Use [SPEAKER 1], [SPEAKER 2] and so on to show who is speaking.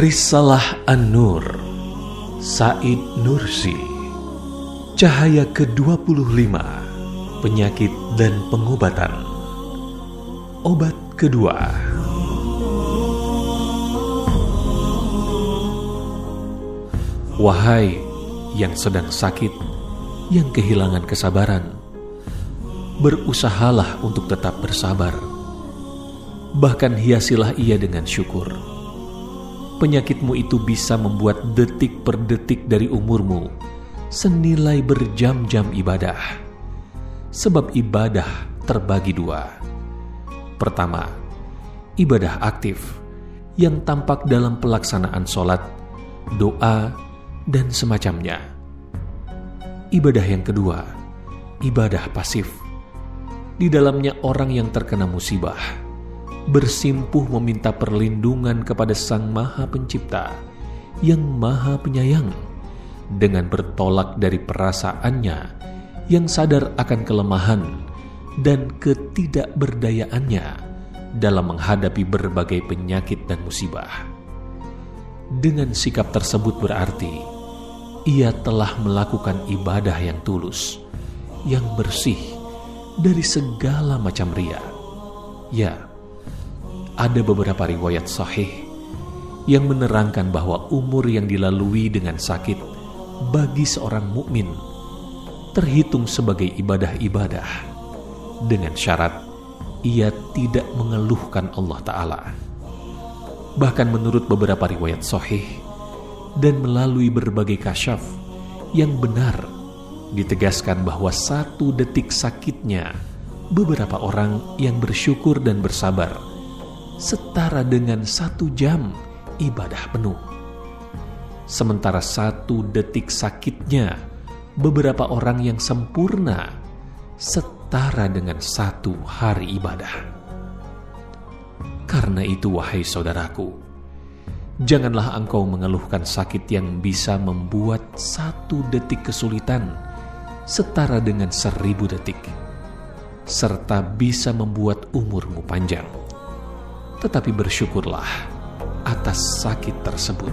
[SPEAKER 1] Risalah An-Nur Said Nursi Cahaya ke-25 Penyakit dan pengobatan Obat kedua Wahai yang sedang sakit, yang kehilangan kesabaran, berusahalah untuk tetap bersabar. Bahkan hiasilah ia dengan syukur. Penyakitmu itu bisa membuat detik per detik dari umurmu senilai berjam-jam ibadah. Sebab ibadah terbagi dua. Pertama, ibadah aktif yang tampak dalam pelaksanaan sholat, doa, dan semacamnya. Ibadah yang kedua, ibadah pasif di dalamnya orang yang terkena musibah bersimpuh meminta perlindungan kepada Sang Maha Pencipta yang Maha Penyayang dengan bertolak dari perasaannya yang sadar akan kelemahan dan ketidakberdayaannya dalam menghadapi berbagai penyakit dan musibah. Dengan sikap tersebut berarti ia telah melakukan ibadah yang tulus, yang bersih, dari segala macam ria. Ya, ada beberapa riwayat sahih yang menerangkan bahwa umur yang dilalui dengan sakit bagi seorang mukmin terhitung sebagai ibadah-ibadah dengan syarat ia tidak mengeluhkan Allah Ta'ala. Bahkan menurut beberapa riwayat sahih dan melalui berbagai kasyaf yang benar ditegaskan bahwa satu detik sakitnya beberapa orang yang bersyukur dan bersabar setara dengan satu jam ibadah penuh. Sementara satu detik sakitnya beberapa orang yang sempurna setara dengan satu hari ibadah. Karena itu wahai saudaraku, janganlah engkau mengeluhkan sakit yang bisa membuat satu detik kesulitan setara dengan seribu detik, serta bisa membuat umurmu panjang. Tetapi bersyukurlah atas sakit tersebut.